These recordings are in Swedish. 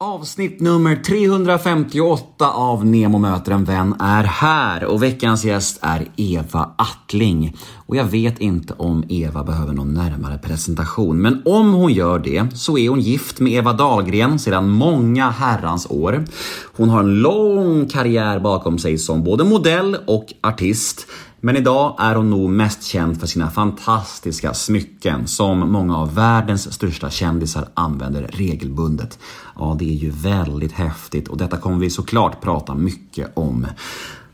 Avsnitt nummer 358 av Nemo möter en vän är här och veckans gäst är Eva Attling. Och jag vet inte om Eva behöver någon närmare presentation, men om hon gör det så är hon gift med Eva Dahlgren sedan många herrans år. Hon har en lång karriär bakom sig som både modell och artist. Men idag är hon nog mest känd för sina fantastiska smycken som många av världens största kändisar använder regelbundet. Ja, det är ju väldigt häftigt och detta kommer vi såklart prata mycket om.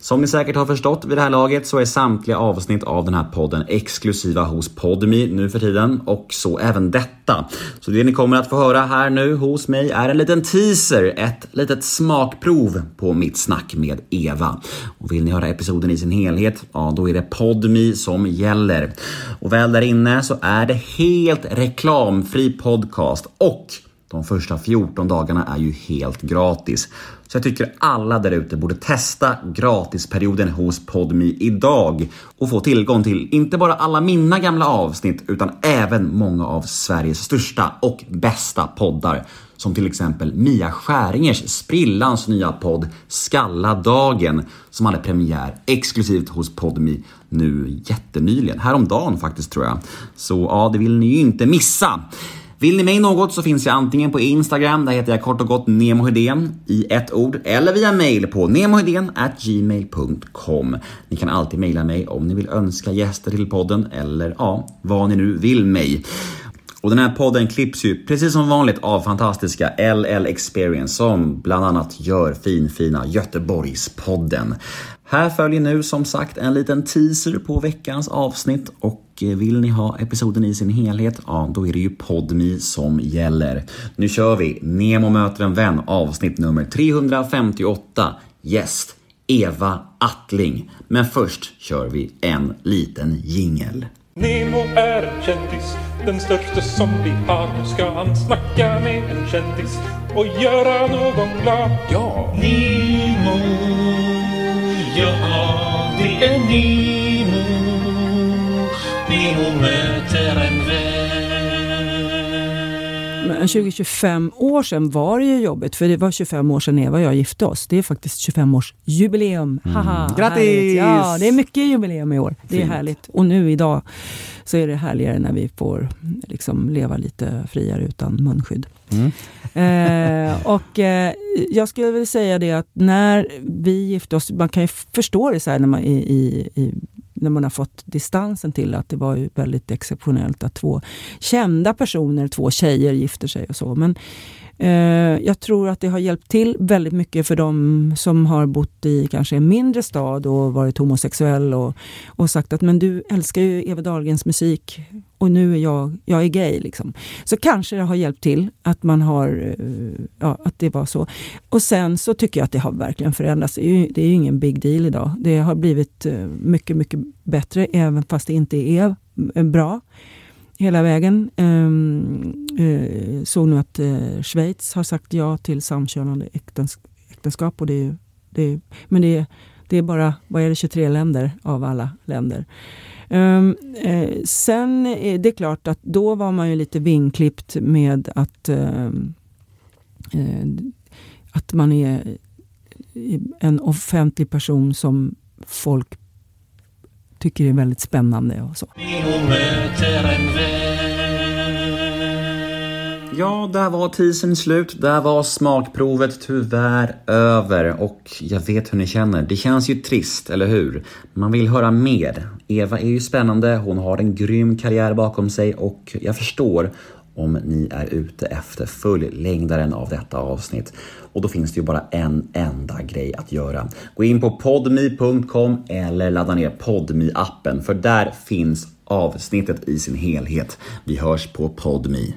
Som ni säkert har förstått vid det här laget så är samtliga avsnitt av den här podden exklusiva hos Podmi nu för tiden och så även detta. Så det ni kommer att få höra här nu hos mig är en liten teaser, ett litet smakprov på mitt snack med Eva. Och vill ni höra episoden i sin helhet, ja då är det Podmi som gäller. Och väl där inne så är det helt reklamfri podcast och de första 14 dagarna är ju helt gratis. Så jag tycker alla där ute borde testa gratisperioden hos Podmi idag och få tillgång till inte bara alla mina gamla avsnitt utan även många av Sveriges största och bästa poddar. Som till exempel Mia Skäringers sprillans nya podd Skalla dagen som hade premiär exklusivt hos Podmi nu jättenyligen, häromdagen faktiskt tror jag. Så ja, det vill ni ju inte missa. Vill ni mig något så finns jag antingen på Instagram, där heter jag kort och gott nemohedén i ett ord, eller via mail på gmail.com. Ni kan alltid mejla mig om ni vill önska gäster till podden eller ja, vad ni nu vill mig. Och den här podden klipps ju precis som vanligt av fantastiska LL Experience som bland annat gör finfina Göteborgspodden. Här följer nu som sagt en liten teaser på veckans avsnitt och eh, vill ni ha episoden i sin helhet, ja då är det ju PodMe som gäller. Nu kör vi Nemo möter en vän avsnitt nummer 358. Gäst Eva Attling. Men först kör vi en liten jingel. Nemo är en kändis, den största som vi har. Nu ska han snacka med en kändis och göra någon glad. Ja! Nemo, Men 20-25 år sedan var det ju jobbigt, för det var 25 år sedan Eva och jag gifte oss. Det är faktiskt 25 års jubileum. Haha, Mm. Grattis! härligt. Ja, det är mycket jubileum i år. Det är Fint. härligt. Och nu idag så är det härligare när vi får liksom leva lite friare utan munskydd. Mm. Eh, och eh, jag skulle väl säga det att när vi gifte oss, man kan ju förstå det så här när man, i, i, i, när man har fått distansen till att det var ju väldigt exceptionellt att två kända personer, två tjejer gifter sig och så. Men eh, jag tror att det har hjälpt till väldigt mycket för de som har bott i kanske en mindre stad och varit homosexuell och, och sagt att men du älskar ju Eva Dahlgrens musik och nu är jag, jag är gay. Liksom. Så kanske det har hjälpt till att man har, eh, ja, att det var så. Och sen så tycker jag att det har verkligen förändrats. Det är ju, det är ju ingen big deal idag. Det har blivit eh, mycket, mycket bättre, även fast det inte är bra hela vägen. Um, uh, såg nu att uh, Schweiz har sagt ja till samkönade äktens, äktenskap. Och det är, ju- det är, men det är, det är bara vad är det, 23 länder av alla länder. Um, eh, sen eh, är det klart att då var man ju lite vingklippt med att, ehm, eh, att man är eh, en offentlig person som folk tycker är väldigt spännande och så. Ja, där var teasern slut. Där var smakprovet tyvärr över. Och jag vet hur ni känner. Det känns ju trist, eller hur? Man vill höra mer. Eva är ju spännande. Hon har en grym karriär bakom sig och jag förstår om ni är ute efter fullängdaren av detta avsnitt. Och då finns det ju bara en enda grej att göra. Gå in på podmi.com eller ladda ner podmi appen för där finns avsnittet i sin helhet. Vi hörs på podmi.